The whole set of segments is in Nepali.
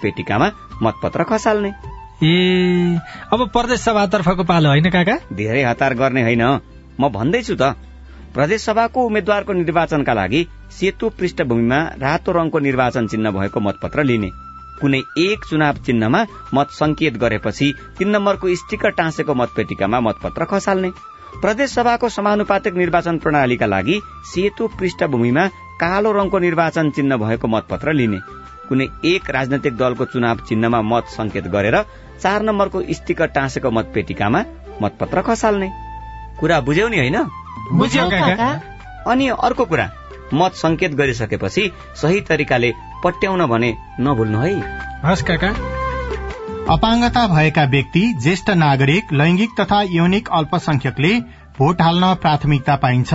मतपेटिकामा मतपत्र खसाल्ने। ए अब प्रदेश सभातर्फको पालो होइन काका? धेरै हतार गर्ने होइन। म भन्दैछु त प्रदेश सभाको उम्मेद्वारको निर्वाचनका लागि सेतो पृष्ठभूमिमा रातो रङको निर्वाचन चिन्ह भएको मतपत्र लिने। कुनै एक चुनाव चिन्हमा मत संकेत गरेपछि तीन नम्बरको स्टिकर टाँसेको मतपेटिकामा मतपत्र खसाल्ने। प्रदेश सभाको समानुपातिक निर्वाचन प्रणालीका लागि सेतो पृष्ठभूमिमा कालो रङको निर्वाचन चिन्ह भएको मतपत्र लिने। कुनै एक राजनैतिक दलको चुनाव चिन्हमा मत संकेत गरेर चार नम्बरको स्टिकर टाँसेको मतपेटिकामा मतपत्र खसाल्ने। कुरा बुझ्यौ नि होइन? अनि अर्को कुरा मत संकेत गरिसकेपछि सही तरिकाले पट्याउन भने नभुल्नु है। हस् काका। अपाङ्गता भएका व्यक्ति ज्येष्ठ नागरिक लैंगिक तथा यौनिक अल्पसंख्यकले भोट हाल्न प्राथमिकता पाइन्छ।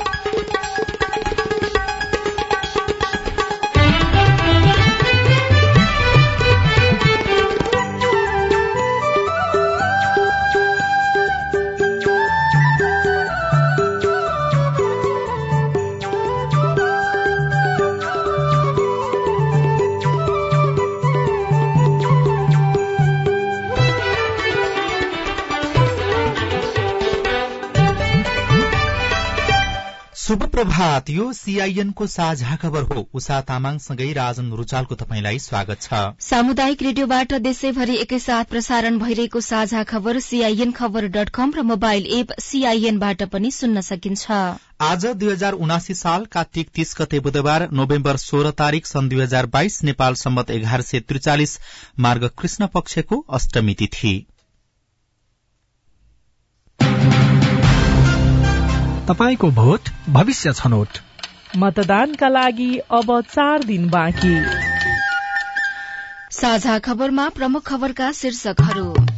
प्रभात यो सीआईएनको साझा खबर हो। उषा तामाङसँगै राजन रुचालको तपाईँलाई स्वागत छ। सामुदायिक रेडियोबाट देशैभरि एकैसाथ प्रसारण भइरहेको साझा खबर सीआईएन खबर डट कम र मोबाइल एप सीआईएनबाट पनि सुन्न सकिन्छ। आज दुई हजार उनासी साल कार्तिक तीस गते बुधबार नोभेम्बर सोह्र तारीक सन् दुई हजार बाइस नेपाल सम्मत एघार सय त्रिचालिस मार्ग कृष्ण पक्षको अष्टमी तिथि। तपाईँको भोट भविष्य छनौट। मतदानका लागि अब चार दिन बाँकी। साझा खबरमा प्रमुख खबरका शीर्षकहरू।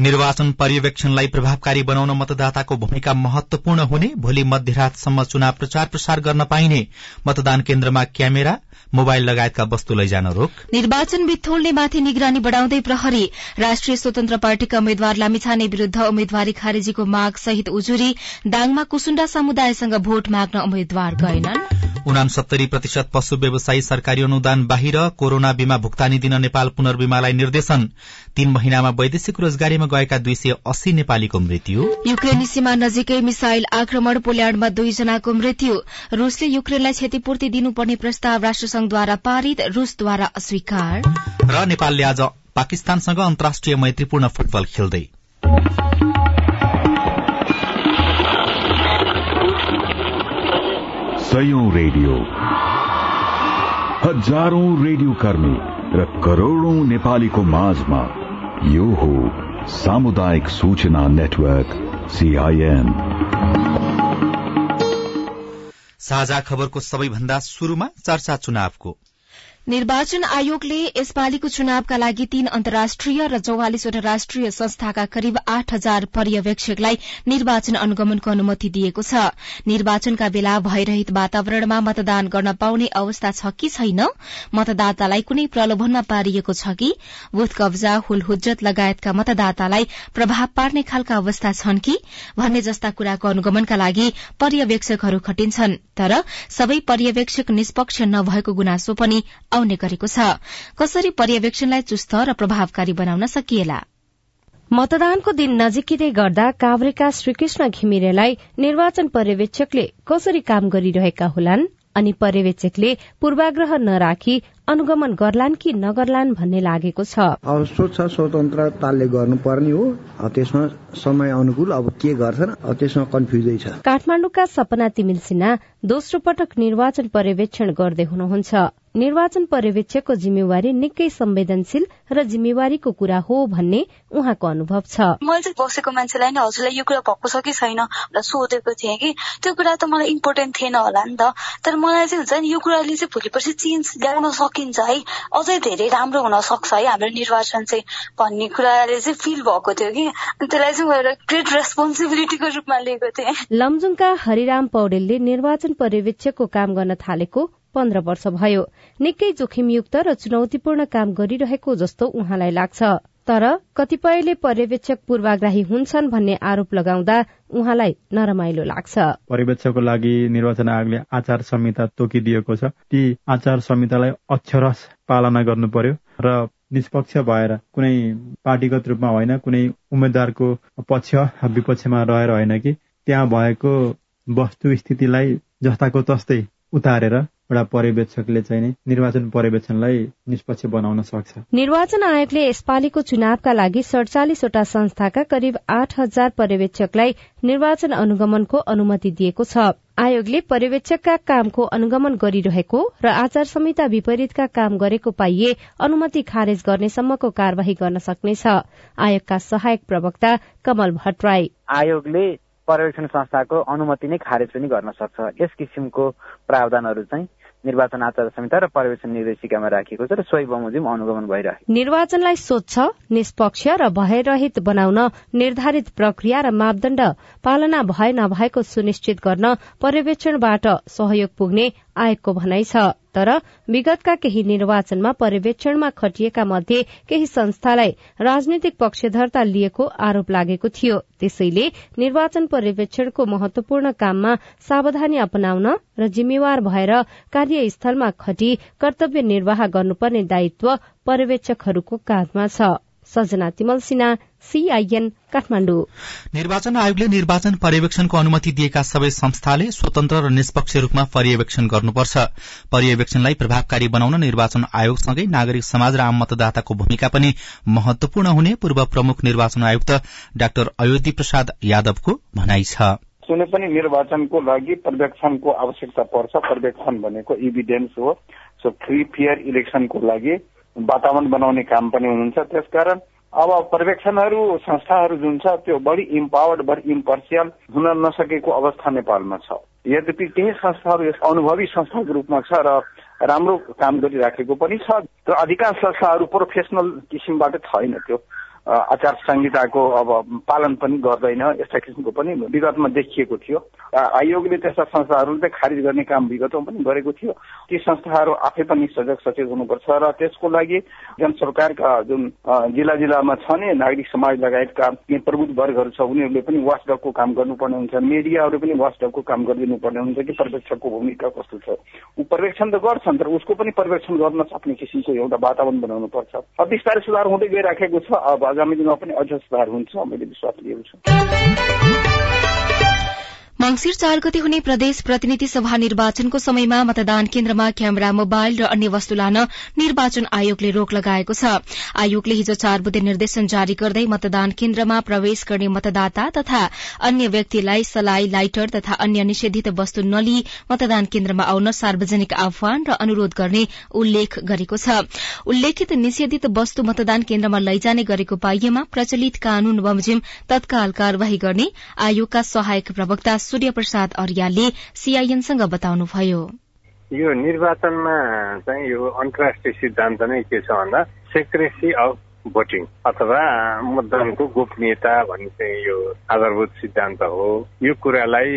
निर्वाचन पर्यवेक्षणलाई प्रभावकारी बनाउन मतदाताको भूमिका महत्वपूर्ण हुने भोलि मध्यरातसम्म चुनाव प्रचार प्रसार गर्न पाइने मतदान केन्द्रमा क्यामेरा मोबाइल लगायतका वस्तु लैजान रोक। निर्वाचन बिथोल्ने माथि निगरानी बढ़ाउँदै प्रहरी राष्ट्रिय स्वतन्त्र पार्टीका उम्मेद्वार लामिछाने विरूद्ध उम्मेद्वारी खारेजीको माग सहित उजुरी दाङमा कुसुण्डा समुदायसँग भोट माग्न उम्मेद्वार गएनन्। उनासत्तरी प्रतिशत पशु व्यवसायी सरकारी अनुदान बाहिर कोरोना बीमा भुक्तानी दिन नेपाल पुनर्बीमालाई निर्देशन। तीन महिनामा वैदेशिक रोजगारीमा गएका दुई सय अस्सी नेपालीको मृत्यु। युक्रेनी सीमा नजिकै मिसाइल आक्रमण पोल्याण्डमा दुईजनाको मृत्यु। रूसले युक्रेनलाई क्षतिपूर्ति दिनुपर्ने प्रस्ताव राष्ट्रसंघद्वारा पारित रूसद्वारा अस्वीकार। र नेपालले आज पाकिस्तानसँग अन्तर्राष्ट्रिय मैत्रीपूर्ण फुटबल खेल्दै। सयौं रेडियो। हजारौं रेडियो कर्मी र करोड़ौं नेपालीको माझमा यो हो सामुदायिक सूचना नेटवर्क सीआईएन साझा खबरको सबैभन्दा शुरूमा चर्चा चुनावको। निर्वाचन आयोगले यसपालिको चुनावका लागि तीन अन्तर्राष्ट्रिय र चौवालिसवटा राष्ट्रिय संस्थाका करिब आठ हजार पर्यवेक्षकलाई निर्वाचन अनुगमनको अनुमति दिएको छ। निर्वाचनका बेला भयरहित वातावरणमा मतदान गर्न पाउने अवस्था छ कि छैन? मतदातालाई कुनै प्रलोभनमा पारिएको छ कि? बुथ कब्जा हुलहुज्जत लगायतका मतदातालाई प्रभाव पार्ने खालका अवस्था छन् कि? भन्ने जस्ता कुराको अनुगमनका लागि पर्यवेक्षकहरू खटिन्छन् तर सबै पर्यवेक्षक निष्पक्ष नभएको गुनासो पनि आउने गरेको छ। कसरी पर्यवेक्षणलाई चुस्त र प्रभावकारी बनाउन सकिएला? मतदानको दिन नजिकिँदै गर्दा काभ्रेका श्रीकृष्ण घिमिरेलाई निर्वाचन पर्यवेक्षकले कसरी काम गरिरहेका होलान् अनि पर्यवेक्षकले पूर्वाग्रह नराखी अनुगमन गर्लान् कि नगर्लान् भन्ने लागेको छ। अब स्वच्छ स्वतन्त्रताले गर्नुपर्ने हो। त्यसमा समय अनुकूल अब के गर्छन् त्यसमा कन्फ्युजै छ। काठमाडौँका सपना तिमिल सिन्हा दोस्रो पटक निर्वाचन पर्यवेक्षण गर्दै हुनुहुन्छ। निर्वाचन पर्यवेक्षकको जिम्मेवारी निकै संवेदनशील र जिम्मेवारीको कुरा हो भन्ने उहाँको अनुभव छ। मैले चाहिँ बसेको मान्छेलाई नै हजुरलाई यो कुरा भएको छ कि छैन भनेर सोधेको थिएँ कि त्यो कुरा त मलाई इम्पोर्टेन्ट थिएन होला नि त। तर मलाई चाहिँ हुन्छ नि यो कुराले चाहिँ भोलि पर्सि चेन्ज ल्याउन सकिन्छ है। अझै धेरै राम्रो हुन सक्छ है हाम्रो निर्वाचन चाहिँ भन्ने कुराले चाहिँ फिल भएको थियो कि। त्यसलाई चाहिँ मैले ग्रेट रेस्पोन्सिबिलिटीको रूपमा लिएको थिएँ। लमजुङका हरिराम पौडेलले निर्वाचन पर्यवेक्षकको काम गर्न थालेको पन्ध्र वर्ष भयो। निकै जोखिमयुक्त र चुनौतीपूर्ण काम गरिरहेको जस्तो उहाँलाई लाग्छ। तर कतिपयले पर्यवेक्षक पूर्वाग्राही हुन्छन् भन्ने आरोप लगाउँदा उहाँलाई नरमाइलो लाग्छ। पर्यवेक्षकको लागि निर्वाचन आयोगले आचार संहिता तोकिदिएको छ। ती आचार संहितालाई अक्षरस पालना गर्नु पर्यो र निष्पक्ष भएर कुनै पार्टीगत रूपमा होइन कुनै उम्मेद्वारको पक्ष विपक्षमा रहेर होइन कि त्यहाँ भएको वस्तु स्थितिलाई जस्ताको तस्तै उतारेर एउटा पर्यवेक्षकले चाहिँ नि निर्वाचन पर्यवेक्षणलाई निष्पक्ष बनाउन सक्छ। निर्वाचन आयोगले यसपालिको चुनावका लागि सड़चालिसवटा संस्थाका करिब आठ हजार पर्यवेक्षकलाई निर्वाचन अनुगमनको अनुमति दिएको छ। आयोगले पर्यवेक्षकका कामको अनुगमन गरिरहेको र आचार संहिता विपरीतका काम गरेको पाइए अनुमति खारेज गर्नेसम्मको कार्यवाही गर्न सक्नेछ। आयोगका सहायक प्रवक्ता कमल भट्टराई आयोगले पर्यवेक्षण संस्थाको अनुमति नै खारेज पनि गर्न सक्छ। यस किसिमको प्रावधानहरू चाहिँ निर्वाचन आचार संहिता र पर्यवेक्षण निर्देशिकामा राखिएको छ र सोही बमोजिम अनुगमन भइरहेको निर्वाचनलाई स्वच्छ निष्पक्ष र भयरहित बनाउन निर्धारित प्रक्रिया र मापदण्ड पालना भए नभएको सुनिश्चित गर्न पर्यवेक्षणबाट सहयोग पुग्ने आयोगको भनाइ छ। तर विगतका केही निर्वाचनमा पर्यवेक्षणमा खटिएका मध्ये केही संस्थालाई राजनीतिक पक्षधरता लिएको आरोप लागेको थियो। त्यसैले निर्वाचन पर्यवेक्षणको महत्वपूर्ण काममा सावधानी अपनाउन र जिम्मेवार भएर कार्यस्थलमा खटी कर्तव्य निर्वाह गर्नुपर्ने दायित्व पर्यवेक्षकहरूको काँधमा छ। सजना तिमल सिन्हा सीआईएन काठमाडौँ। निर्वाचन आयोगले निर्वाचन पर्यवेक्षणको अनुमति दिएका सबै संस्थाले स्वतन्त्र र निष्पक्ष रूपमा पर्यवेक्षण गर्नुपर्छ। पर्यवेक्षणलाई प्रभावकारी बनाउन निर्वाचन आयोगसँगै नागरिक समाज र आम मतदाताको भूमिका पनि महत्वपूर्ण हुने पूर्व प्रमुख निर्वाचन आयुक्त डाक्टर अयोधी प्रसाद यादवको भनाइ छ। कुनै पनि निर्वाचनको लागि पर्यवेक्षणको आवश्यकता पर्छ। पर्यवेक्षण भनेको इभिडेन्स हो। सो फ्री फेयर इलेक्सनको लागि वातावरण बनाउने काम पनि हुनुहुन्छ। त्यसकारण अब पर्यवेक्षणहरू संस्थाहरू जुन छ त्यो बढी इम्पावर्ड बढी इम्पर्सियल हुन नसकेको अवस्था नेपालमा छ। यद्यपि केही संस्थाहरू यस अनुभवी संस्थाको रूपमा छ र राम्रो काम गरिराखेको पनि छ र अधिकांश संस्थाहरू प्रोफेसनल किसिमबाट छैन त्यो। आचार संहिताको अब पालन पनि गर्दैन यस्ता किसिमको पनि विगतमा देखिएको थियो। आयोगले त्यस्ता संस्थाहरू चाहिँ खारिज गर्ने काम विगतमा पनि गरेको थियो। ती संस्थाहरू आफै पनि सजग सचेत हुनुपर्छ र त्यसको लागि जन सरकारका जुन जिल्ला जिल्लामा छ नि नागरिक समाज लगायतका प्रबुद्ध वर्गहरू छ उनीहरूले पनि वाचडगको काम गर्नुपर्ने हुन्छ। मिडियाहरू पनि वाचडगको काम गरिदिनु पर्ने हुन्छ कि पर्यवेक्षकको भूमिका कस्तो छ। ऊ पर्यवेक्षण त गर्छन् तर उसको पनि पर्यवेक्षण गर्न सक्ने किसिमको एउटा वातावरण बनाउनु पर्छ अब बिस्तारै सुधार हुँदै गइराखेको छ। अब आगामी दिनमा पनि अझ सुधार हुन्छ मैले विश्वास लिएको छु। मंगिर चार गते हुने प्रदेश प्रतिनिधि सभा निर्वाचनको समयमा मतदान केन्द्रमा क्यामेरा मोबाइल र अन्य वस्तु लान निर्वाचन आयोगले रोक लगाएको छ। आयोगले हिजो चार बुधे निर्देशन जारी गर्दै मतदान केन्द्रमा प्रवेश गर्ने मतदाता तथा अन्य व्यक्तिलाई सलाई लाइटर तथा अन्य निषेधित वस्तु नलिई मतदान केन्द्रमा आउन सार्वजनिक आह्वान र अनुरोध गर्ने उल्लेख गरेको छ। उल्लेखित निषेधित वस्तु मतदान केन्द्रमा लैजाने गरेको पाइएमा प्रचलित कानून बमोजिम तत्काल कार्यवाही गर्ने आयोगका सहायक प्रवक्ता सूर्य प्रसाद अर्यालले सीआईएनसँग बताउनुभयो। यो निर्वाचनमा चाहिँ यो अन्तर्राष्ट्रिय सिद्धान्त नै के छ भन्दा सेक्रेसी अफ भोटिङ अथवा मतदानको गोपनीयता भन्ने चाहिँ यो आधारभूत सिद्धान्त हो। यो कुरालाई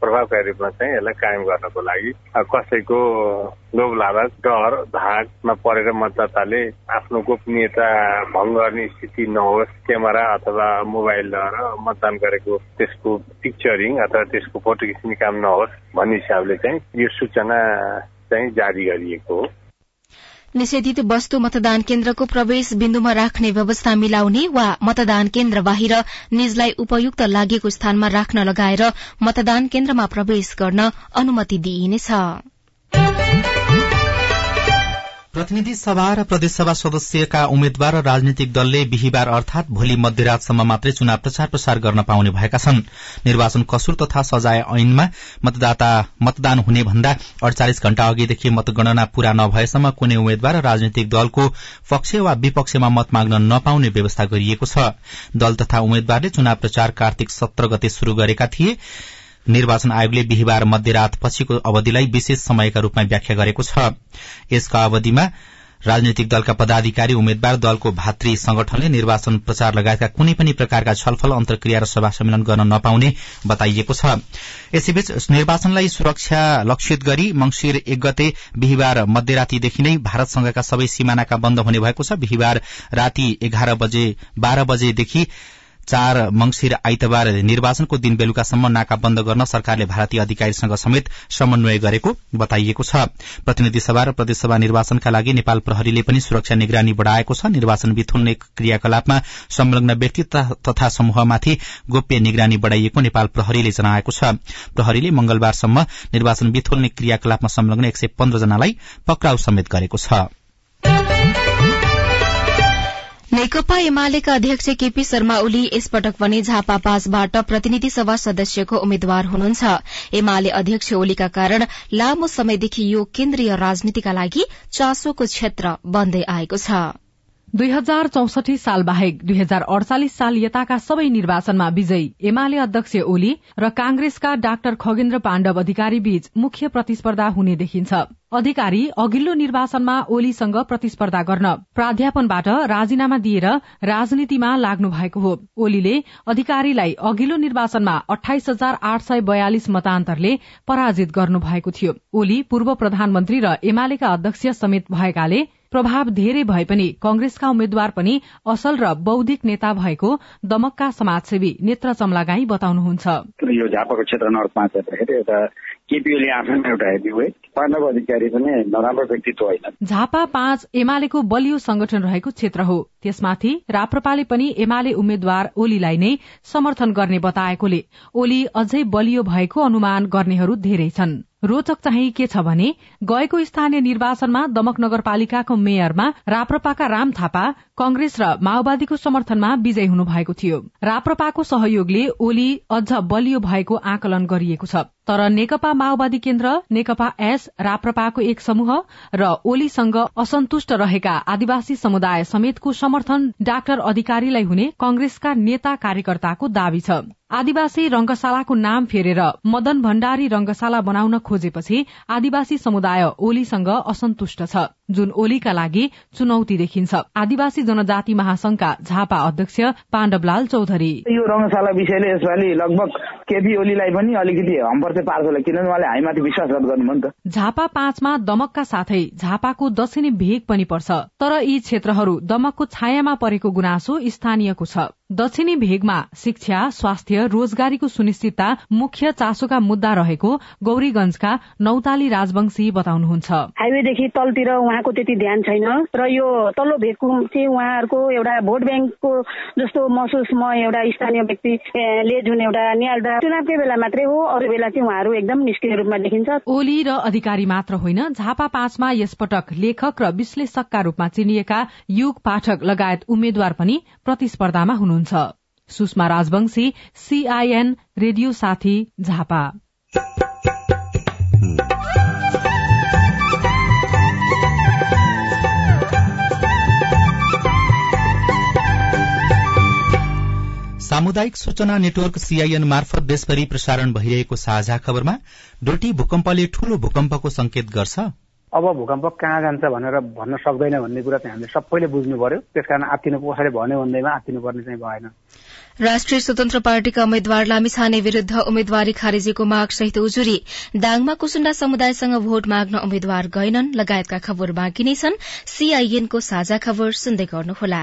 प्रभावकारी रूपमा चाहिँ यसलाई कायम गर्नको लागि कसैको लोभ लालच डर धाकमा परेर मतदाताले आफ्नो गोपनीयता भङ्ग गर्ने स्थिति नहोस् क्यामेरा अथवा मोबाइलद्वारा मतदान गरेको त्यसको पिक्चरिङ अथवा त्यसको फोटो खिच्ने काम नहोस् भन्ने हिसाबले चाहिँ यो सूचना चाहिँ जारी गरिएको हो। निषेधित वस्तु मतदान केन्द्रको प्रवेश बिन्दुमा राख्ने व्यवस्था मिलाउने वा मतदान केन्द्र बाहिर निजलाई उपयुक्त लागेको स्थानमा राख्न लगाएर मतदान केन्द्रमा प्रवेश गर्न अनुमति दिइनेछ। प्रतिनिधि सभा र प्रदेशसभा सदस्यका उम्मेद्वार र राजनीतिक दलले बिहिबार अर्थात भोलि मध्यरातसम्म मात्रै चुनाव प्रचार प्रसार गर्न पाउने भएका छन्। निर्वाचन कसुर तथा सजाय ऐनमा मतदाता मतदान हुने भन्दा अड़चालिस घण्टा अघिदेखि मतगणना पूरा नभएसम्म कुनै उम्मेद्वार र राजनीतिक दलको पक्ष वा विपक्षमा मत माग्न नपाउने व्यवस्था गरिएको छ। दल तथा उम्मेद्वारले चुनाव प्रचार कार्तिक सत्र गते शुरू गरेका थिए। निर्वाचन आयोगले बिहिबार मध्यरात पछिको अवधिलाई विशेष समयका रूपमा व्याख्या गरेको छ। यसका अवधिमा राजनैतिक दलका पदाधिकारी उम्मेद्वार दलको भातृ संगठनले निर्वाचन प्रचार लगायतका कुनै पनि प्रकारका छलफल अन्तर्क्रिया र सभा सम्मेलन गर्न नपाउने बताइएको छ। यसैबीच निर्वाचनलाई सुरक्षा लक्षित गरी मंगिर एक गते बिहिबार मध्यरातीदेखि नै भारतसँगका सबै सिमानाका बन्द हुने भएको छ। बिहिबार राति एघार बजे बाह्र बजेदेखि चार मंगिर आइतबार निर्वाचनको दिन बेलुकासम्म नाका बन्द गर्न सरकारले भारतीय अधिकारीसँग समेत समन्वय गरेको बताइएको छ। प्रतिनिधि सभा र प्रदेशसभा निर्वाचनका लागि नेपाल प्रहरीले पनि सुरक्षा निगरानी बढ़ाएको छ। निर्वाचन बिथुल्ने क्रियाकलापमा संलग्न व्यक्ति तथा समूहमाथि गोप्य निगरानी बढ़ाइएको नेपाल प्रहरीले जनाएको छ। प्रहरीले मंगलबारसम्म निर्वाचन बिथुल्ने क्रियाकलापमा संलग्न एक सय पन्ध्र जनालाई पक्राउ समेत गरेको छ। नेकपा एमालेका अध्यक्ष केपी शर्मा ओली यसपटक पनि झापा पाँचबाट प्रतिनिधि सभा सदस्यको उम्मेद्वार हुनुहुन्छ। एमाले अध्यक्ष ओलीका कारण लामो समयदेखि यो केन्द्रीय राजनीतिका लागि चासोको क्षेत्र बन्दै आएको छ। दुई हजार चौसठी साल बाहेक दुई हजार अडचालिस साल यताका सबै निर्वाचनमा विजयी एमाले अध्यक्ष ओली र कांग्रेसका डाक्टर खगेन्द्र पाण्डव अधिकारी बीच मुख्य प्रतिस्पर्धा हुने देखिन्छ। अधिकारी अघिल्लो निर्वाचनमा ओलीसँग प्रतिस्पर्धा गर्न प्राध्यापनबाट राजीनामा दिएर राजनीतिमा लाग्नु भएको हो। ओलीले अधिकारीलाई अघिल्लो निर्वाचनमा अठाइस हजार आठ सय बयालिस मतान्तरले पराजित गर्नु भएको थियो। ओली पूर्व प्रधानमन्त्री र एमालेका अध्यक्ष समेत भएकाले प्रभाव धेरै भए पनि कंग्रेसका उम्मेद्वार पनि असल र बौद्धिक नेता भएको दमकका समाजसेवी नेत्र चमलागाई बताउनुहुन्छ। यो झापाको क्षेत्र नर्थ पाँच एउटा आफैमा एउटा पाण्डव अधिकारी पनि नराम्रो व्यक्तित्व होइन। झापा पाँच एमालेको बलियो संगठन रहेको क्षेत्र हो। त्यसमाथि राप्रपाले पनि एमाले उम्मेद्वार ओलीलाई नै समर्थन गर्ने बताएकोले। ओली अझै बलियो भएको अनुमान गर्नेहरू धेरै छन्। रोचक चाहिँ के छ भने गएको स्थानीय निर्वाचनमा दमक नगरपालिकाको मेयरमा राप्रपाका राम थापा कंग्रेस र माओवादीको समर्थनमा विजयी हुनुभएको थियो। राप्रपाको सहयोगले ओली अझ बलियो भएको आकलन गरिएको छ। तर नेकपा माओवादी केन्द्र नेकपा एस राप्रपाको एक समूह र ओलीसँग असन्तुष्ट रहेका आदिवासी समुदाय समेतको समर्थन डाक्टर अधिकारीलाई हुने कंग्रेसका नेता कार्यकर्ताको दावी छ। आदिवासी रंगशालाको नाम फेरेर मदन भण्डारी रंगशाला बनाउन खोजेपछि आदिवासी समुदाय ओलीसँग असन्तुष्ट छ। जुन ओलीका लागि चुनौती देखिन्छ। आदिवासी जनजाति महासंघका झापा अध्यक्ष पाण्डवलाल चौधरी। यो रंगशाला विषयले यसपालि लगभग केपी ओलीलाई पनि अलिकति हम्पर चाहिँ पार्छ होला किनभने उहाँले हामीमाथि विश्वासघात गर्नुभयो नि त। झापा पाँचमा दमकका साथै झापाको दक्षिणी भेग पनि पर्छ तर यी क्षेत्रहरू दमकको छायामा परेको गुनासो स्थानीयको छ। दक्षिणी भेगमा शिक्षा स्वास्थ्य रोजगारीको सुनिश्चितता मुख्य चासोका मुद्दा रहेको गौरीगंजका नौताली राजवंशी बताउनुहुन्छ। हाइवेदेखि तलतिर उहाँको त्यति ध्यान छैन। र यो तल्लो भेगको चाहिँ उहाँहरूको एउटा भोट ब्याङ्कको जस्तो महसुस म एउटा स्थानीय व्यक्तिले जुन एउटा निहाल्दा चुनावकै बेला मात्रै हो अरू बेला चाहिँ उहाँहरू एकदम निष्क्रिय रूपमा देखिन्छ। ओली र अधिकारी मात्र होइन झापा पाँचमा यसपटक लेखक र विश्लेषकका रूपमा चिनिएका युग पाठक लगायत उम्मेद्वार पनि प्रतिस्पर्धामा हुनुहुन्छ। सुषमा राजवंशी सीआईएन रेडियो साथी झापा। सामुदायिक सूचना नेटवर्क सीआईएन मार्फत देशभरि प्रसारण भइरहेको साझा खबरमा डोटी भूकम्पले ठूलो भूकम्पको संकेत गर्छ। अब भूकम्प कहाँ जान्छ भनेर भन्न सक्दैन भन्ने कुरा चाहिँ हामीले सबैले बुझ्नु पर्यो। त्यसकारण आत्तिनु कसैले भन्यो भन्दैमा आत्तिनु पर्ने चाहिँ भएन। राष्ट्रिय स्वतन्त्र पार्टीका उम्मेद्वार लामिछाने विरूद्ध उम्मेद्वारी खारेजीको माग सहित उजुरी। दाङमा कुसुण्डा समुदायसँग भोट माग्न उम्मेद्वार गएनन् लगायतका खबर बाँकी नै छन्। सीआईएनको साझा खबर सुन्दै गर्नुहोला।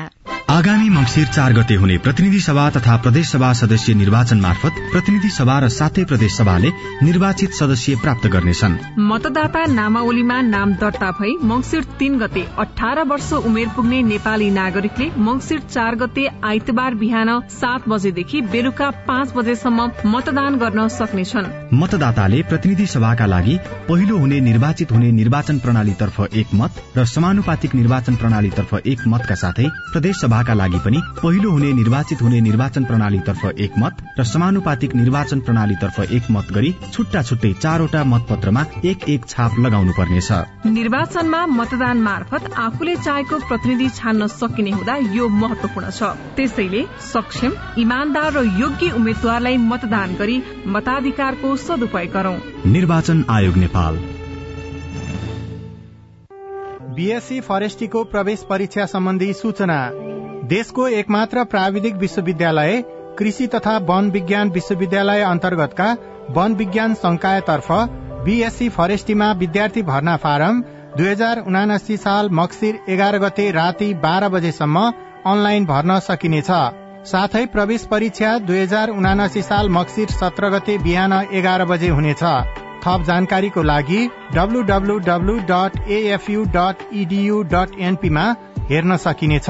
आगामी मंगिर चार गते हुने प्रतिनिधि सभा तथा प्रदेश सभा सदस्य निर्वाचन मार्फत प्रतिनिधि सभा र सातै प्रदेश सभाले निर्वाचित सदस्य प्राप्त गर्नेछन्। मतदाता नामावलीमा नाम दर्ता भई मंगिर तीन गते अठार वर्ष उमेर पुग्ने नेपाली नागरिकले मंगिर चार गते आइतबार बिहान सात बजेदेखि बेलुका पाँच बजेसम्म मतदान गर्न सक्नेछन्। मतदाताले प्रतिनिधि सभाका लागि पहिलो हुने निर्वाचित हुने निर्वाचन प्रणालीतर्फ एक मत र समानुपातिक निर्वाचन प्रणालीतर्फ एक मतका साथै प्रदेश सभाका लागि पनि पहिलो हुने निर्वाचित हुने निर्वाचन प्रणालीतर्फ एक मत र समानुपातिक निर्वाचन प्रणालीतर्फ एक मत गरी छुट्टा छुट्टै चारवटा मतपत्रमा एक एक छाप लगाउनु पर्नेछ निर्वाचनमा मतदान मार्फत आफूले चाहेको प्रतिनिधि छान्न सकिने हुँदा यो महत्वपूर्ण छ। त्यसैले सक्षम इमान्दार र योग्य उम्मेद्वारलाई मतदान गरी मताधिकारको सदुपयोग गरौं। निर्वाचन आयोग नेपाल। बीएससी फरेस्टीको प्रवेश परीक्षा सम्बन्धी सूचना। देशको एकमात्र प्राविधिक विश्वविद्यालय कृषि तथा वन विज्ञान विश्वविद्यालय अन्तर्गतका वन विज्ञान संकायतर्फ बीएससी फरेस्टीमा विद्यार्थी भर्ना फारम दुई हजार उनासी साल मक्सिर एघार गते राति बाह्र बजेसम्म अनलाइन भर्न सकिनेछ। साथै प्रवेश परीक्षा दुई हजार उनासी साल मक्सिर सत्र गते बिहान एघार बजे हुनेछ। थप जानकारीको लागि डब्लूडब्लूडब्लू डट डट डट एनपीमा हेर्न सकिनेछ।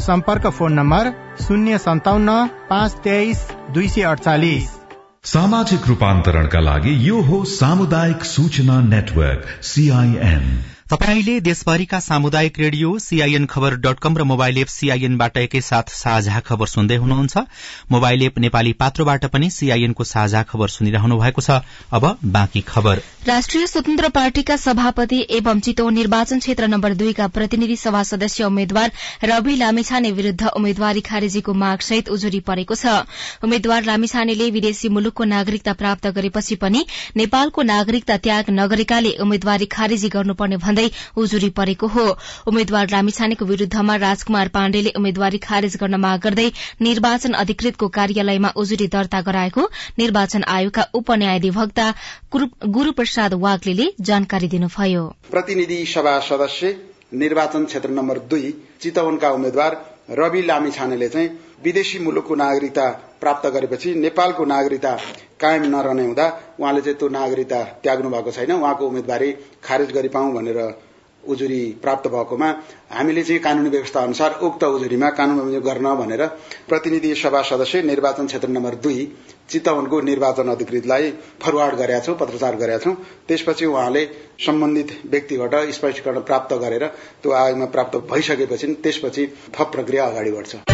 सम्पर्क फोन नम्बर शून्य सन्ताउन्न पाँच तेइस दुई सय अडचालिस सामाजिक रूपान्तरणका लागि यो हो सामुदायिक सूचना नेटवर्क सीआईएन तपाईँले देशभरिका सामुदायिक radio CIN Khabar dot com र मोबाइल एप सीआईएनबाट एकैसाथ साझा खबर सुन्दै हुनुहुन्छ। मोबाइल एप नेपाली पात्रोबाट पनि सीआईएनको साझा खबर सुनिरहनु भएको छ। अब बाँकी खबर। राष्ट्रिय स्वतन्त्र पार्टीका सभापति एवं चितवन निर्वाचन क्षेत्र नम्बर दुईका प्रतिनिधि सभा सदस्य उम्मेद्वार रवि लामिछाने विरूद्ध उम्मेद्वारी खारेजीको मागसहित उजुरी परेको छ। उम्मेद्वार लामिछानेले विदेशी मुलुकको नागरिकता प्राप्त गरेपछि पनि नेपालको नागरिकता त्याग नगरेकाले उम्मेद्वारी खारेजी गर्नुपर्ने भन्दै उजुरी परेको हो। उम्मेद्वार लामिछानेको विरूद्धमा राजकुमार पाण्डेले उम्मेद्वारी खारेज गर्न माग गर्दै निर्वाचन अधिकृतको कार्यालयमा उजुरी दर्ता गराएको निर्वाचन आयोगका उपन्यायाधिवक्ता गुरू प्रसाद वाग्ले जानकारी दिनुभयो। प्रतिनिधि सभा सदस्य निर्वाचन क्षेत्र नम्बर दुई चितवनका उम्मेद्वार रवि लामिछानेले चाहिँ विदेशी मुलुकको नागरिकता प्राप्त गरेपछि नेपालको नागरिकता कायम नरहने हुँदा उहाँले चाहिँ त्यो नागरिकता त्याग्नु भएको छैन। उहाँको उम्मेदवारी खारेज गरिपाउँ भनेर उजुरी प्राप्त भएकोमा हामीले चाहिँ कानूनी व्यवस्था अनुसार उक्त उजुरीमा कानून गर्न भनेर प्रतिनिधि सभा सदस्य निर्वाचन क्षेत्र नम्बर दुई चितवनको निर्वाचन अधिकृतलाई फरवार्ड गरेका छौं पत्रचार गरेका छौं। त्यसपछि उहाँले सम्बन्धित व्यक्तिबाट स्पष्टीकरण प्राप्त गरेर त्यो आयोगमा प्राप्त भइसकेपछि त्यसपछि थप प्रक्रिया अगाडि बढ्छ।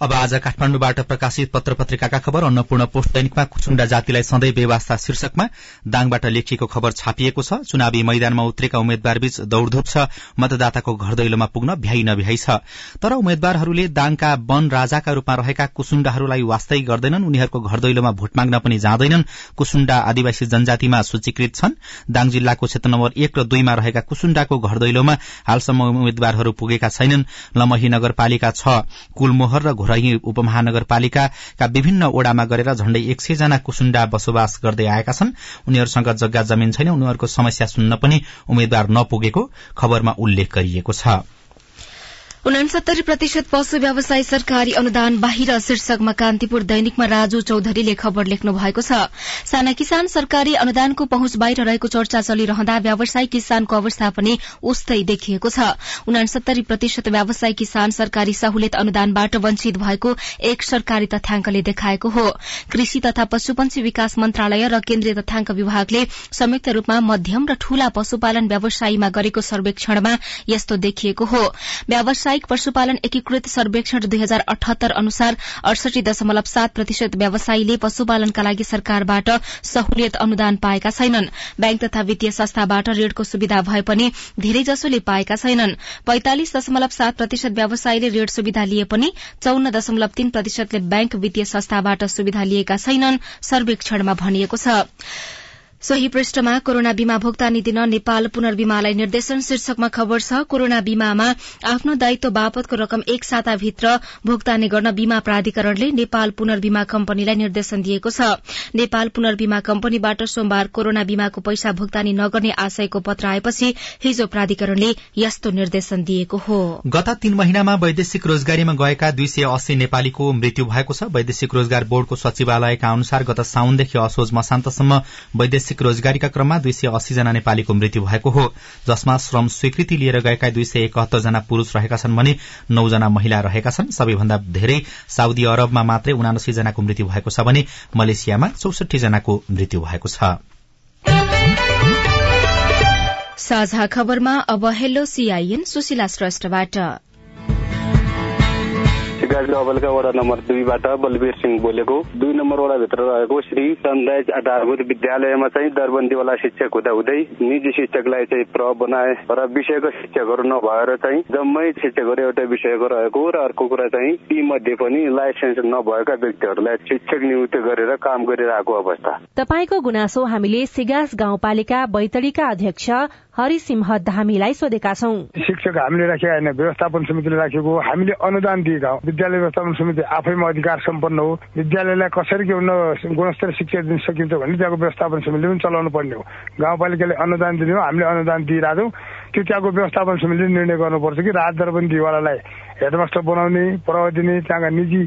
अब आज काठमाडौँबाट प्रकाशित पत्र पत्रिकाका खबर अन्नपूर्ण पोस्ट दैनिकमा कुचुण्डा जातिलाई सधैँ व्यवस्था शीर्षकमा दाङबाट लेखिएको खबर छापिएको छ। चुनावी मैदानमा उत्रेका उम्मेद्वारबीच दौड़धूप छ। मतदाताको घर दैलोमा पुग्न भ्याइ नभ्याइ छ। तर उम्मेद्वारहरूले दाङका वन राजाका रूपमा रहेका कुसुण्डाहरूलाई वास्तै गर्दैनन्। उनीहरूको घर दैलोमा भोट माग्न पनि जाँदैनन्। कुसुण्डा आदिवासी जनजातिमा सूचीकृत छन्। दाङ जिल्लाको क्षेत्र नम्बर एक र दुईमा रहेका कुसुण्डाको घर दैलोमा हालसम्म उम्मेद्वारहरू पुगेका छैनन्। लमही नगरपालिका छ। कुलमोहर र घोरही उपमहानगरपालिकाका विभिन्न ओडामा गरेर झण्डै एक जना कुसुण्डा बसोबास गर्दै आएका छन्। उनीहरूसँग जग्गा जमिन छैन। उनीहरूको समस्या सुन्न पनि उम्मेद्वार नपुगेको खबरमा उल्लेख गरिएको छ। उनासत्तरी प्रतिशत पशु व्यवसाय सरकारी अनुदान बाहिर शीर्षकमा कान्तिपुर दैनिकमा राजु चौधरीले खबर लेख्नु भएको छ। साना किसान सरकारी अनुदानको पहुँच बाहिर रहेको चर्चा चलिरहँदा व्यवसायी किसानको अवस्था पनि उस्तै देखिएको छ। उनासत्तरी प्रतिशत व्यवसायी किसान सरकारी सहुलियत अनुदानबाट वञ्चित भएको एक सरकारी तथ्याङ्कले देखाएको हो। कृषि तथा पशुपन्छी विकास मन्त्रालय र केन्द्रीय तथ्याङ्क विभागले संयुक्त रूपमा मध्यम र ठूला पशुपालन व्यवसायीमा गरेको सर्वेक्षणमा यस्तो देखिएको हो। व्यवसायिक पशुपालन एकीकृत सर्वेक्षण दुई हजार अठहत्तर अनुसार अडसठी दशमलव सात प्रतिशत व्यवसायीले पशुपालनका लागि सरकारबाट सहुलियत अनुदान पाएका छैनन्। ब्याङ्क तथा वित्तीय संस्थाबाट ऋणको सुविधा भए पनि धेरैजसोले पाएका छैनन्। पैंतालिस दशमलव सात प्रतिशत व्यवसायीले ऋण सुविधा लिए पनि चौन्न दशमलव तीन प्रतिशतले ब्याङ्क वित्तीय संस्थाबाट सुविधा लिएका छैनन् सर्वेक्षणमा भनिएको छ। सोही पृष्ठमा कोरोना बीमा भुक्तानी दिन नेपाल पुनर्बीमालाई निर्देशन शीर्षकमा खबर छ कोरोना बीमामा आफ्नो दायित्व बापतको रकम एक साताभित्र भुक्तानी गर्न बीमा प्राधिकरणले नेपाल पुनर्बीमा कम्पनीलाई निर्देशन दिएको छ। नेपाल पुनर्बीमा कम्पनीबाट सोमबार कोरोना बीमाको पैसा भुक्तानी नगर्ने आशयको पत्र आएपछि हिजो प्राधिकरणले यस्तो निर्देशन दिएको हो। गत तीन महिनामा वैदेशिक रोजगारीमा गएका दुई सय अस्सी नेपालीको मृत्यु भएको छ। वैदेशिक रोजगार बोर्डको सचिवालयका अनुसार गत साउनदेखि असोज मसान्तसम्म वैदेशिक मासिक रोजगारीका क्रममा दुई सय अस्सी जना नेपालीको मृत्यु भएको हो जसमा श्रम स्वीकृति लिएर गएका दुई सय एकहत्तर जना पुरूष रहेका छन् भने नौजना महिला रहेका छन्। सबैभन्दा धेरै साउदी अरबमा मात्रै उनासी जनाको मृत्यु भएको छ भने मलेसियामा चौसठी जनाको मृत्यु भएको छ। साझा खबरमा अब हेलो सीआईएन सुशीला श्रेष्ठबाट। गाजगाउँका वडा नम्बर दुईबाट बलवीर सिंह बोलेको दुई नम्बर वडाभित्र रहेको श्री सनराइज आधारभूत विद्यालयमा चाहिँ दरबन्दीवाला शिक्षक हुँदा हुँदै निजी शिक्षकलाई चाहिँ प्र बनाए र विषयको शिक्षकहरू नभएर चाहिँ जम्मै शिक्षकहरू एउटै विषयको रहेको र अर्को कुरा चाहिँ ती मध्ये पनि लाइसेन्स नभएका व्यक्तिहरूलाई शिक्षक नियुक्त गरेर काम गरिरहेको अवस्था तपाईँको गुनासो हामीले सिगास गाउँपालिका बैतडीका अध्यक्ष हरिसिंह धामीलाई सोधेका छौं। शिक्षक हामीले राखेका होइन व्यवस्थापन समितिले राखेको हामीले अनुदान दिएका हौ। विद्यालय व्यवस्थापन समिति आफैमा अधिकार सम्पन्न हो। विद्यालयलाई कसरी के गुणस्तर शिक्षा दिन सकिन्छ भने त्यहाँको व्यवस्थापन समितिले पनि चलाउनु पर्ने हो। गाउँपालिकाले अनुदान दिने हो हामीले अनुदान दिइरहेछौँ त्यो त्यहाँको व्यवस्थापन समितिले निर्णय गर्नुपर्छ कि राज दरबन्दीवालालाई हेडमास्टर बनाउने प्रभाव दिने त्यहाँका निजी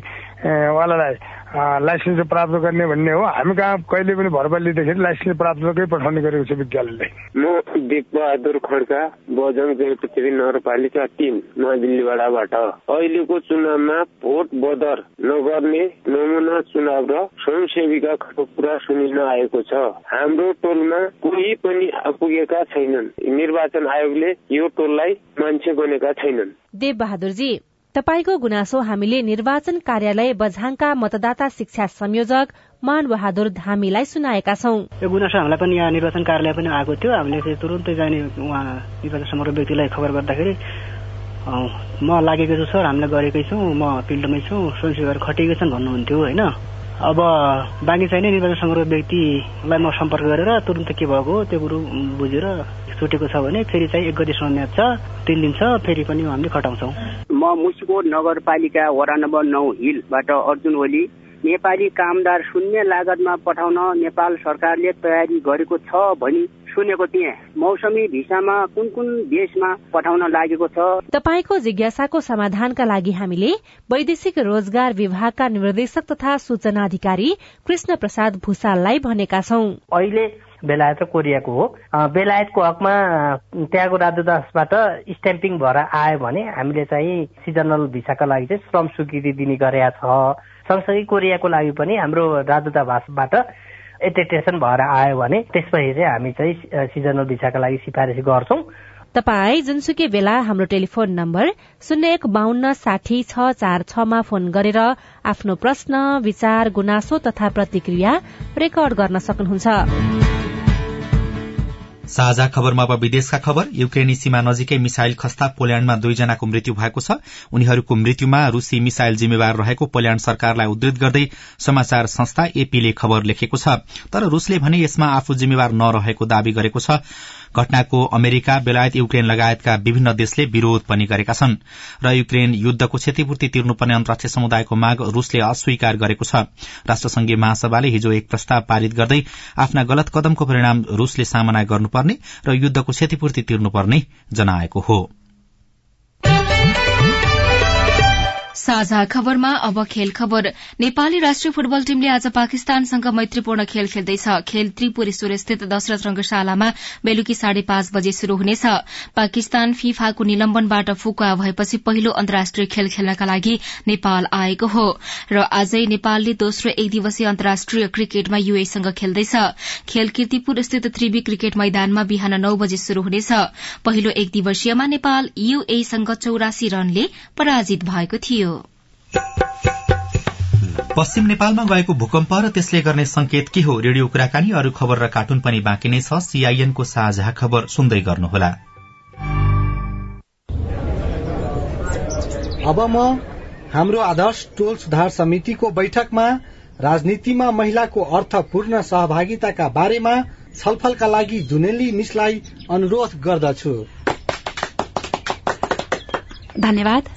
वालालाई लाइसेन्स प्राप्त गर्ने भन्ने हो। हामी कहाँ कहिले पनि भरपाई लिँदाखेरि लाइसेन्स प्राप्त गर्दै पठाउने गरेको छ विद्यालयले। म दिपबहादुर खड्का बजङ जयपृथ्वी नगरपालिका तिन नयाँ दिल्लीबाट अहिलेको चुनावमा भोट बदर नगर्ने नमुना चुनाव र स्वयंसेवीका कुरा सुनिन आएको छ। हाम्रो टोलमा कोही पनि आइपुगेका छैनन्। निर्वाचन आयोगले यो टोललाई मान्छे बनेका छैनन्। देव बहादुरजी तपाईँको गुनासो हामीले निर्वाचन कार्यालय बझाङका मतदाता शिक्षा संयोजक मान बहादुर धामीलाई सुनाएका छौं। यो गुनासो हामीलाई पनि यहाँ निर्वाचन कार्यालय पनि आएको थियो। हामीले तुरन्तै जाने उहाँ निर्वाचन समग्र व्यक्तिलाई खबर गर्दाखेरि म लागेको छु सर हामीले गरेकै छौँ म फिल्डमै छु स्वयंसेवकहरू खटेकै छन् भन्नुहुन्थ्यो होइन? अब बाँकी चाहिने निर्वाचन समग्र व्यक्तिलाई म सम्पर्क गरेर तुरन्त के भएको त्यो कुरो बुझेर छुटेको छ भने फेरि चाहिँ एक गतिसम्म म्याच छ तिन दिन छ फेरि पनि हामीले खटाउँछौँ। म मुसिकोट नगरपालिका वडा नम्बर नौ हिलबाट अर्जुन ओली। नेपाली कामदार शून्य लागतमा पठाउन नेपाल सरकारले तयारी गरेको छ भनी सुनेको थिएँ। मौसमी भिसामा कुन कुन देशमा पठाउन लागेको छ? तपाईँको जिज्ञासाको समाधानका लागि हामीले वैदेशिक रोजगार विभागका निर्देशक तथा सूचना अधिकारी कृष्ण प्रसाद भूषाललाई भनेका छौं। अहिले बेलायत र कोरियाको हो। बेलायतको हकमा त्यहाँको राजदूतावासबाट स्ट्याम्पिङ भएर आयो भने हामीले चाहिँ सिजनल भिसाका लागि चाहिँ श्रम स्वीकृति दिने गरेका छ। सँगसँगै कोरियाको लागि पनि हाम्रो राजदूतावासबाट एटेटेसन भएर आयो भने त्यसपछि चाहिँ हामी चाहिँ सिजनल भिसाका लागि सिफारिस गर्छौं। तपाई जुनसुकै बेला हाम्रो टेलिफोन नम्बर शून्य एक बान्न साठी छ चार छमा फोन गरेर आफ्नो प्रश्न विचार गुनासो तथा प्रतिक्रिया रेकर्ड गर्न सक्नुहुन्छ। साझा खबरमा अब विदेशका खबर। युक्रेनी सीमा नजिकै मिसाइल खस्ता पोल्याण्डमा दुईजनाको मृत्यु भएको छ। उनीहरूको मृत्युमा रूसी मिसाइल जिम्मेवार रहेको पोल्याण्ड सरकारलाई उद्धत गर्दै समाचार संस्था एपीले खबर लेखेको छ। तर रूसले भने यसमा आफू जिम्मेवार नरहेको दावी गरेको छ। घटनाको अमेरिका बेलायत युक्रेन लगायतका विभिन्न देशले विरोध पनि गरेका छन् र युक्रेन युद्धको क्षतिपूर्ति तिर्नुपर्ने अन्तर्राष्ट्रिय समुदायको माग रूसले अस्वीकार गरेको छ। राष्ट्रसंघीय महासभाले हिजो एक प्रस्ताव पारित गर्दै आफ्ना गलत कदमको परिणाम रूसले सामना गर्नुपर्ने र युद्धको क्षतिपूर्ति तिर्नुपर्ने जनाएको हो। साझा खबरमा अब खेल खबर। नेपाली राष्ट्रिय फुटबल टीमले आज पाकिस्तानसँग मैत्रीपूर्ण खेल खेल्दैछ। खेल त्रिपुर स्थित दशरथ रंगशालामा बेलुकी साढे पाँच बजे शुरू हुनेछ। पाकिस्तान फिफाको निलम्बनबाट फुकुवा भएपछि पहिलो अन्तर्राष्ट्रिय खेल खेल्नका लागि नेपाल आएको हो। र आजै नेपालले दोस्रो एक दिवसीय अन्तर्राष्ट्रिय क्रिकेटमा युएसँग खेल्दैछ। खेल किर्तिपुर स्थित त्रिवी क्रिकेट मैदानमा बिहान नौ बजे शुरू हुनेछ। पहिलो एक दिवसीयमा नेपाल युएसँग चौरासी रनले पराजित भएको थियो। पश्चिम नेपालमा गएको भूकम्प र त्यसले गर्ने संकेत के हो? रेडियो कुराकानी अरू खबर र कार्टुन पनि बाँकी नै छ। सीआईएनको साझा खबर सुन्दै गर्नुहोला। अब म हाम्रो आदर्श टोल सुधार समितिको बैठकमा राजनीतिमा महिलाको अर्थपूर्ण सहभागिताका बारेमा छलफलका लागि जुनेली मिसलाई अनुरोध गर्दछु। धन्यवाद।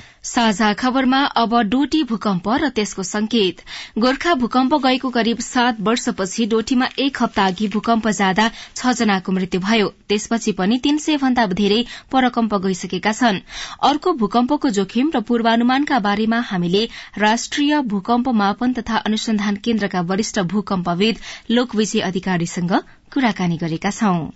साझा खबरमा अब डोटी भूकम्प र त्यसको संकेत। गोर्खा भूकम्प गएको करिब सात वर्षपछि डोटीमा एक हप्ता अघि भूकम्प जाँदा छ जनाको मृत्यु भयो। त्यसपछि पनि तीन सय भन्दा धेरै परकम्प गइसकेका छन्। अर्को भूकम्पको जोखिम र पूर्वानुमानका बारेमा हामीले राष्ट्रिय भूकम्प मापन तथा अनुसन्धान केन्द्रका वरिष्ठ भूकम्पविद लोकविजय अधिकारीसँग कुराकानी गरेका छौं।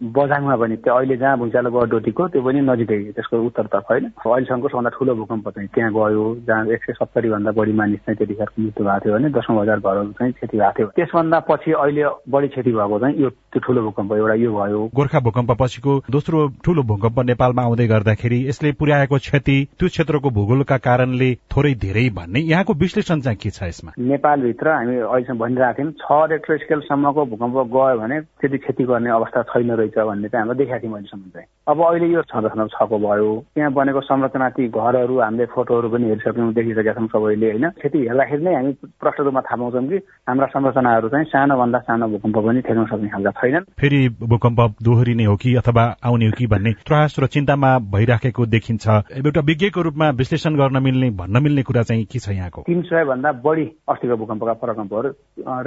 बझाङमा पनि त्यो अहिले जहाँ भुइँचालो गयो डोटीको त्यो पनि नजिकै त्यसको उत्तरतर्फ होइन? अहिलेसम्मको सबभन्दा ठुलो भूकम्प चाहिँ त्यहाँ गयो जहाँ एक सय सत्तरी भन्दा बढी मानिस चाहिँ त्यतिखेरको मृत्यु भएको थियो भने दसौँ हजार घरहरू चाहिँ क्षति भएको थियो। त्यसभन्दा पछि अहिले बढी क्षति भएको चाहिँ यो त्यो ठुलो भूकम्प एउटा यो भयो। गोर्खा भूकम्प पछिको दोस्रो ठुलो भूकम्प नेपालमा आउँदै गर्दाखेरि यसले पुर्याएको क्षति त्यो क्षेत्रको भूगोलका कारणले थोरै धेरै भन्ने। यहाँको विश्लेषण चाहिँ के छ यसमा? नेपालभित्र हामी अहिलेसम्म भनिरहेको थियौँ छ रेक्टर स्केलसम्मको भूकम्प गयो भने त्यति क्षति गर्ने अवस्था छैन रहेछ। भन्ने चाहिँ हामीले देखाएको थियौँ अहिलेसम्म चाहिँ। अब अहिले यो छ दशमलव छको भयो। त्यहाँ बनेको संरचना ती घरहरू हामीले फोटोहरू पनि हेरिसक्यौँ देखिसकेका छौँ सबैले होइन? क्षति हेर्दाखेरि नै हामी प्रष्ट रूपमा थाहा पाउँछौँ कि हाम्रा संरचनाहरू चाहिँ सानोभन्दा सानो भूकम्प पनि ठेक्न सक्ने खालका छैनन्। फेरि भूकम्प दोहोरिने हो कि अथवा आउने हो कि भन्ने त्रास र चिन्तामा भइराखेको देखिन्छ। एउटा विज्ञको रूपमा विश्लेषण गर्न मिल्ने भन्न मिल्ने कुरा चाहिँ के छ यहाँको? तिन सय भन्दा बढी अस्तिको भूकम्पका परकम्पहरू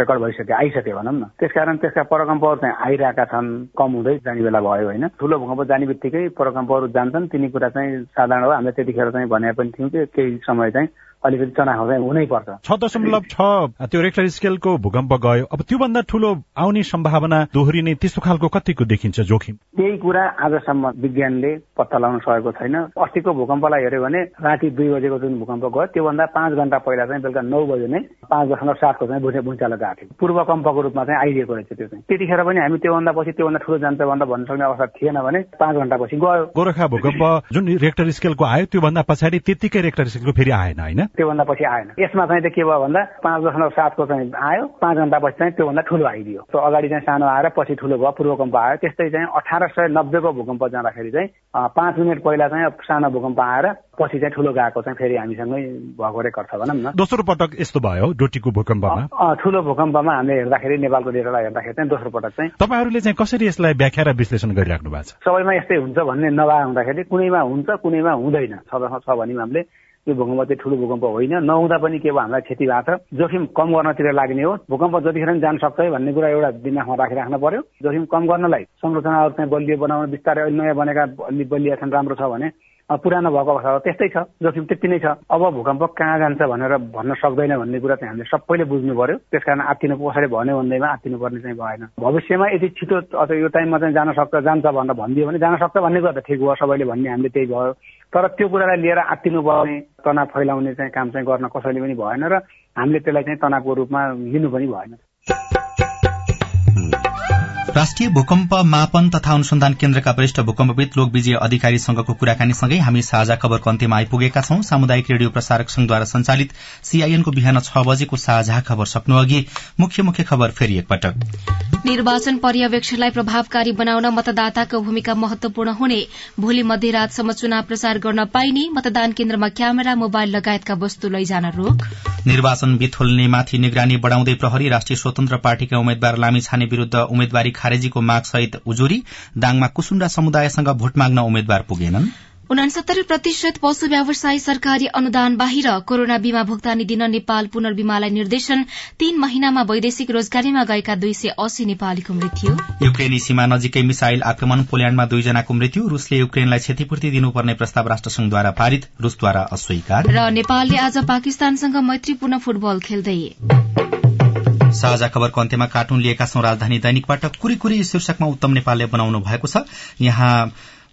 रेकर्ड भइसके आइसके भनौँ न। त्यसकारण त्यसका परकम्पहरू चाहिँ आइरहेका छन् कम हुँदै जाने बेला भयो होइन? ठुलो भूकम्प जाने बित्तिकै परकम्पहरू जान्छन्। तिनी कुरा चाहिँ साधारण हो। हामीले त्यतिखेर चाहिँ भने पनि थियौँ कि केही समय चाहिँ अलिकति चनाखो चाहिँ हुनै पर्छ छ दशमलव छ। त्यो रेक्टर स्केलको भूकम्प गयो। अब त्योभन्दा ठुलो आउने सम्भावना दोहोरिने त्यस्तो खालको कतिको देखिन्छ जोखिम? त्यही कुरा आजसम्म विज्ञानले पत्ता लगाउन सकेको छैन। अस्तिको भूकम्पलाई हेऱ्यो भने राति दुई बजेको जुन भूकम्प गयो त्योभन्दा पाँच घण्टा पहिला चाहिँ बेलुका नौ बजे नै पाँच दशमलव सातको चाहिँ भुइँ भुइँचालो गएको थियो। पूर्व कम्पको रूपमा चाहिँ आइदिएको रहेछ त्यो चाहिँ। त्यतिखेर पनि हामी त्योभन्दा पछि त्योभन्दा ठुलो जान्छ भन्दा भन्न सक्ने अवस्था थिएन भने पाँच घण्टा पछि गयो। गोर्खा भूकम्प जुन रेक्टर स्केलको आयो त्योभन्दा पछाडि त्यतिकै रेक्टर स्केलको फेरि आएन होइन? त्योभन्दा पछि आएन। यसमा चाहिँ के भयो भन्दा पाँच दशमलव सातको चाहिँ आयो पाँच घन्टापछि चाहिँ त्योभन्दा ठुलो आइदियो। त्यो अगाडि चाहिँ सानो आएर पछि ठुलो भयो पूर्वकम्प आयो। त्यस्तै चाहिँ अठार सय नब्बेको भूकम्प जाँदाखेरि चाहिँ पाँच मिनट पहिला चाहिँ सानो भूकम्प आएर पछि चाहिँ ठुलो गएको चाहिँ फेरि हामीसँगै भएको रेकर्ड छ भनौँ न। दोस्रो पटक यस्तो भयो डोटीको भूकम्पमा? ठुलो भूकम्पमा हामीले हेर्दाखेरि नेपालको डेटालाई हेर्दाखेरि चाहिँ दोस्रो पटक चाहिँ तपाईँहरूले चाहिँ कसरी यसलाई व्याख्या र विश्लेषण गरिराख्नु भएको छ? सबैमा यस्तै हुन्छ भन्ने नभए हुँदाखेरि कुनैमा हुन्छ कुनैमा हुँदैन। छ भने हामीले यो भूकम्प चाहिँ ठुलो भूकम्प होइन। नहुँदा पनि के भयो हामीलाई क्षति भएको छ। जोखिम कम गर्नतिर लाग्ने हो। भूकम्प जतिखेर पनि जान सक्छ भन्ने कुरा एउटा दिमागमा राखिराख्नु पर्यो। जोखिम कम गर्नलाई संरचनाहरू चाहिँ बलियो बनाउन बिस्तारै नयाँ बनेका अलि बलिया छन् राम्रो छ भने पुरानो भएको अवस्था त्यस्तै छ। जोखिम त्यति नै छ। अब भूकम्प कहाँ जान्छ भनेर भन्न सक्दैन भन्ने कुरा चाहिँ हामीले सबैले बुझ्नु पर्यो त्यसकारण आत्तिनु कसैले भन्यो भन्दैमा आत्तिनु पर्ने चाहिँ भएन। भविष्यमा यदि छिटो अथवा यो टाइममा चाहिँ जान सक्छ जान्छ भनेर भनिदियो भने जान सक्छ भन्ने कुरा त ठिक भयो सबैले भन्ने हामीले त्यही भयो। तर त्यो कुरालाई लिएर आत्तिनु पर्ने तनाव फैलाउने चाहिँ काम चाहिँ गर्न कसैले पनि भएन र हामीले त्यसलाई चाहिँ तनावको रूपमा लिनु पनि भएन। राष्ट्रिय भूकम्प मापन तथा अनुसन्धान केन्द्रका वरिष्ठ भूकम्पविद लोक विजय अधिकारीसँगको कुराकानीसँगै हामी साझा खबरको अन्त्यमा आइपुगेका छौं। सामुदायिक रेडियो प्रसारक संघद्वारा संचालित सीआईएनको बिहान छ बजेको साझा खबर सक्नु अघि मुख्य मुख्य खबर फेरि एकपटक। निर्वाचन पर्यवेक्षणलाई प्रभावकारी बनाउन मतदाताको भूमिका महत्वपूर्ण हुने भोलि मध्यरातसम्म चुनाव प्रचार गर्न पाइने मतदान केन्द्रमा क्यामेरा मोबाइल लगायतका वस्तु लैजान रोक। निर्वाचन बिथोल्नेमाथि निगरानी बढ़ाउँदै प्रहरी राष्ट्रिय स्वतन्त्र पार्टीका उम्मेद्वार लामी छाने विरूद्ध उम्मेद्वारी खारेजीको मागसहित उजुरी दाङमा कुसुण्डा समुदायसँग भोट माग्न उम्मेद्वार पुगेनन्। उनासत्तरी प्रतिशत पशु व्यवसाय सरकारी अनुदान बाहिर कोरोना बीमा भुक्तानी दिन नेपाल पुनर्बीमालाई निर्देशन। तीन महिनामा वैदेशिक रोजगारीमा गएका दुई सय अस्सी नेपालीको मृत्यु। युक्रेनी सीमा नजिकै मिसाइल आक्रमण पोल्याण्डमा दुईजनाको मृत्यु। रूसले युक्रेनलाई क्षतिपूर्ति दिनुपर्ने प्रस्ताव राष्ट्रसंघद्वारा पारित रूसद्वारा अस्वीकार। र नेपालले आज पाकिस्तानसँग मैत्रीपूर्ण फुटबल खेल्दै। साझा खबरको अन्त्यमा कार्टुन लिएका छौं राजधानी दैनिकबाट कुरी कुरी शीर्षकमा उत्तम नेपालले बनाउनु भएको छ। यहाँ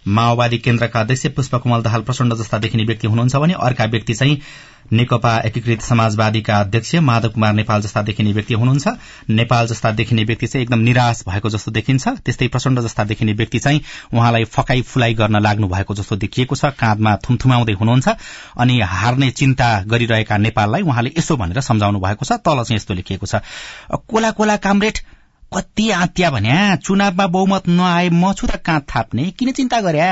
माओवादी केन्द्रका अध्यक्ष पुष्पकमल दाहाल प्रचण्ड जस्ता देखिने व्यक्ति हुनुहुन्छ भने अर्का व्यक्ति चाहिँ नेकपा एकीकृत समाजवादीका अध्यक्ष माधव कुमार नेपाल जस्ता देखिने व्यक्ति हुनुहुन्छ। नेपाल जस्ता देखिने व्यक्ति चाहिँ एकदम निराश भएको जस्तो देखिन्छ। त्यस्तै प्रचण्ड जस्ता देखिने व्यक्ति चाहिँ उहाँलाई फकाई फुलाई गर्न लाग्नु भएको जस्तो देखिएको छ। काँधमा थुमथुमाउँदै हुनुहुन्छ। अनि हार्ने चिन्ता गरिरहेका नेपाललाई उहाँले यसो भनेर सम्झाउनु भएको छ। तल चाहिँ यस्तो लेखिएको छ। कोला कोला कामरेड कति आत्या भन्या चुनावमा बहुमत नआए म छु त काँध थाप्ने। किन चिन्ता गर्या